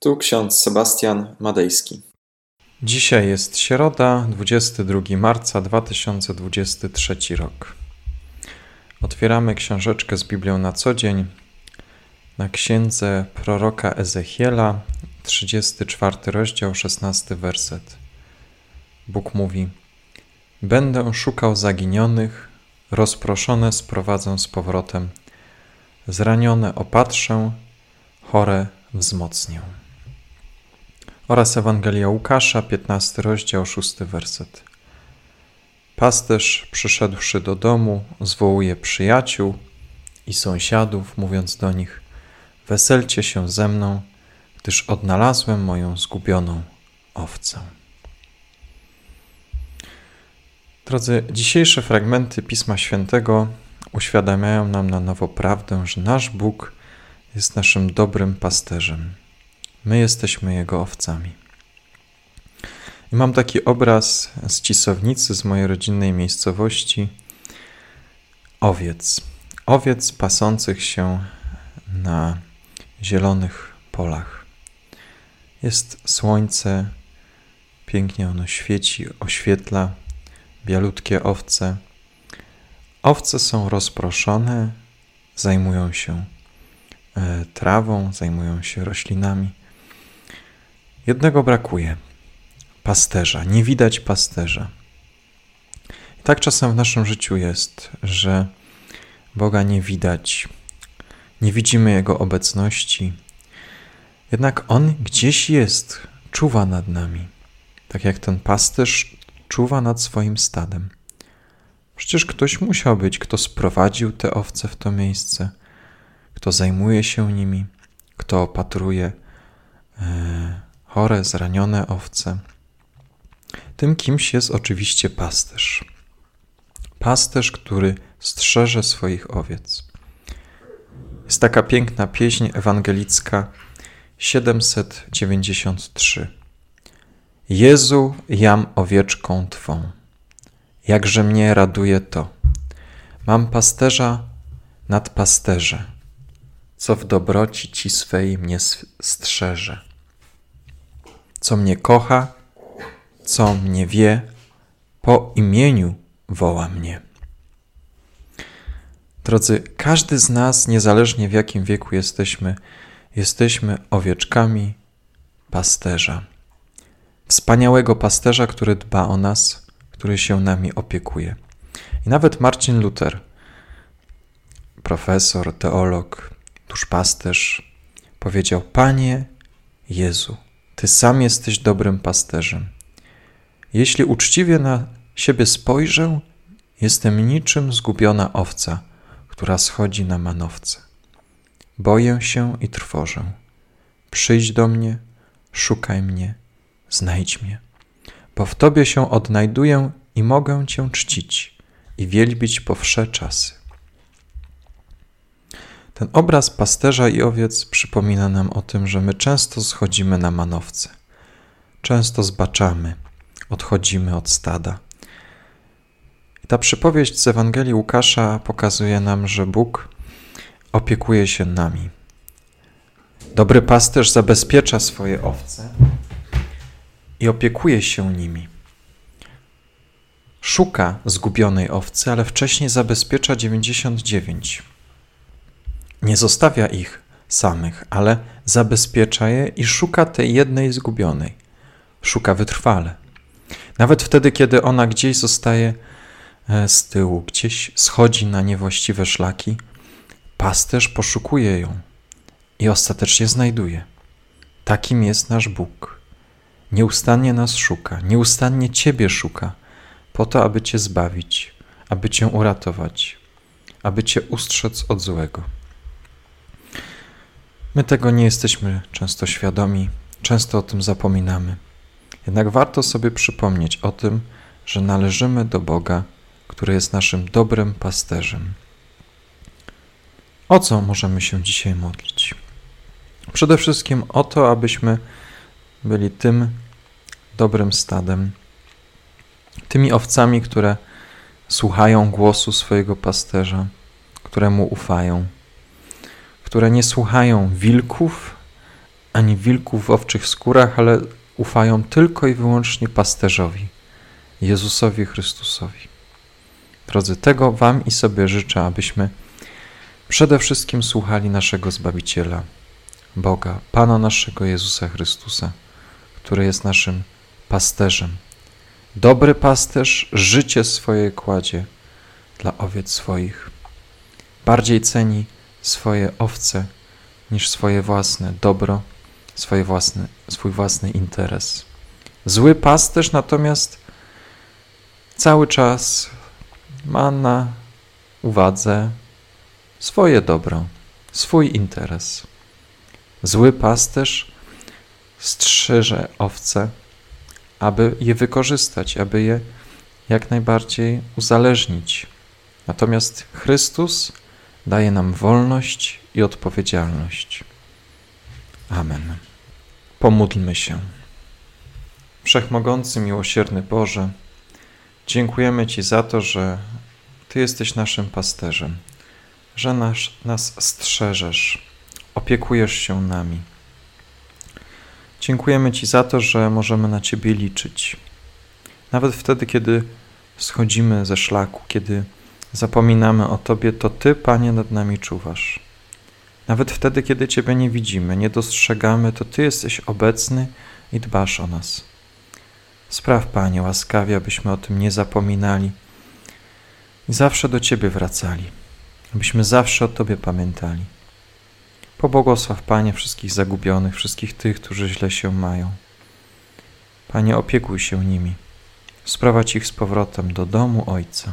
Tu ksiądz Sebastian Madejski. Dzisiaj jest środa, 22 marca 2023 rok. Otwieramy książeczkę z Biblią na co dzień na księdze proroka Ezechiela, 34 rozdział, 16 werset. Bóg mówi: Będę szukał zaginionych, rozproszone sprowadzę z powrotem, zranione opatrzę, chore wzmocnię. Oraz Ewangelia Łukasza, 15 rozdział, 6 werset. Pasterz, przyszedłszy do domu, zwołuje przyjaciół i sąsiadów, mówiąc do nich: Weselcie się ze mną, gdyż odnalazłem moją zgubioną owcę. Drodzy, dzisiejsze fragmenty Pisma Świętego uświadamiają nam na nowo prawdę, że nasz Bóg jest naszym dobrym pasterzem. My jesteśmy Jego owcami. I mam taki obraz z cisownicy, z mojej rodzinnej miejscowości owiec. Owiec pasących się na zielonych polach. Jest słońce, pięknie ono świeci, oświetla bialutkie owce. Owce są rozproszone, zajmują się e, trawą, zajmują się roślinami. Jednego brakuje. Pasterza, nie widać pasterza. I tak czasem w naszym życiu jest, że Boga nie widać, nie widzimy Jego obecności, jednak On gdzieś jest, czuwa nad nami, tak jak ten pasterz czuwa nad swoim stadem. Przecież ktoś musiał być, kto sprowadził te owce w to miejsce, kto zajmuje się nimi, kto opatruje chore, zranione owce. Tym kimś jest oczywiście pasterz. Pasterz, który strzeże swoich owiec. Jest taka piękna pieśń ewangelicka 793. Jezu, jam owieczką Twą. Jakże mnie raduje to. Mam pasterza nad pasterze, co w dobroci Ci swej mnie strzeże. Co mnie kocha, co mnie wie, po imieniu woła mnie. Drodzy, każdy z nas, niezależnie w jakim wieku jesteśmy, jesteśmy owieczkami pasterza. Wspaniałego pasterza, który dba o nas, który się nami opiekuje. I nawet Marcin Luther, profesor, teolog, duszpasterz, powiedział: Panie Jezu, Ty sam jesteś dobrym pasterzem. Jeśli uczciwie na siebie spojrzę, jestem niczym zgubiona owca, która schodzi na manowce. Boję się i trwożę. Przyjdź do mnie, szukaj mnie, znajdź mnie, bo w Tobie się odnajduję i mogę Cię czcić i wielbić po wsze czasy. Ten obraz pasterza i owiec przypomina nam o tym, że my często schodzimy na manowce, często zbaczamy, odchodzimy od stada. I ta przypowieść z Ewangelii Łukasza pokazuje nam, że Bóg opiekuje się nami. Dobry pasterz zabezpiecza swoje owce i opiekuje się nimi. Szuka zgubionej owcy, ale wcześniej zabezpiecza 99. Nie zostawia ich samych, ale zabezpiecza je i szuka tej jednej zgubionej. Szuka wytrwale. Nawet wtedy, kiedy ona gdzieś zostaje e, z tyłu, gdzieś schodzi na niewłaściwe szlaki, pasterz poszukuje ją i ostatecznie znajduje. Takim jest nasz Bóg. Nieustannie nas szuka, nieustannie Ciebie szuka, po to, aby Cię zbawić, aby Cię uratować, aby Cię ustrzec od złego. My tego nie jesteśmy często świadomi, często o tym zapominamy. Jednak warto sobie przypomnieć o tym, że należymy do Boga, który jest naszym dobrym pasterzem. O co możemy się dzisiaj modlić? Przede wszystkim o to, abyśmy byli tym dobrym stadem, tymi owcami, które słuchają głosu swojego pasterza, któremu ufają, które nie słuchają wilków ani wilków w owczych skórach, ale ufają tylko i wyłącznie pasterzowi, Jezusowi Chrystusowi. Drodzy, tego Wam i sobie życzę, abyśmy przede wszystkim słuchali naszego Zbawiciela, Boga, Pana naszego Jezusa Chrystusa, który jest naszym pasterzem. Dobry pasterz życie swoje kładzie dla owiec swoich. Bardziej ceni swoje owce niż swoje własne dobro, swoje własne, swój własny interes. Zły pasterz natomiast cały czas ma na uwadze swoje dobro, swój interes. Zły pasterz strzeże owce, aby je wykorzystać, aby je jak najbardziej uzależnić. Natomiast Chrystus daje nam wolność i odpowiedzialność. Amen. Pomódlmy się. Wszechmogący, miłosierny Boże, dziękujemy Ci za to, że Ty jesteś naszym pasterzem, że nas, nas strzeżesz, opiekujesz się nami. Dziękujemy Ci za to, że możemy na Ciebie liczyć. Nawet wtedy, kiedy schodzimy ze szlaku, kiedy zapominamy o Tobie, to Ty, Panie, nad nami czuwasz. Nawet wtedy, kiedy Ciebie nie widzimy, nie dostrzegamy, to Ty jesteś obecny i dbasz o nas. Spraw, Panie, łaskawie, abyśmy o tym nie zapominali i zawsze do Ciebie wracali, abyśmy zawsze o Tobie pamiętali. Pobłogosław, Panie, wszystkich zagubionych, wszystkich tych, którzy źle się mają. Panie, opiekuj się nimi. Sprowadź ich z powrotem do domu Ojca.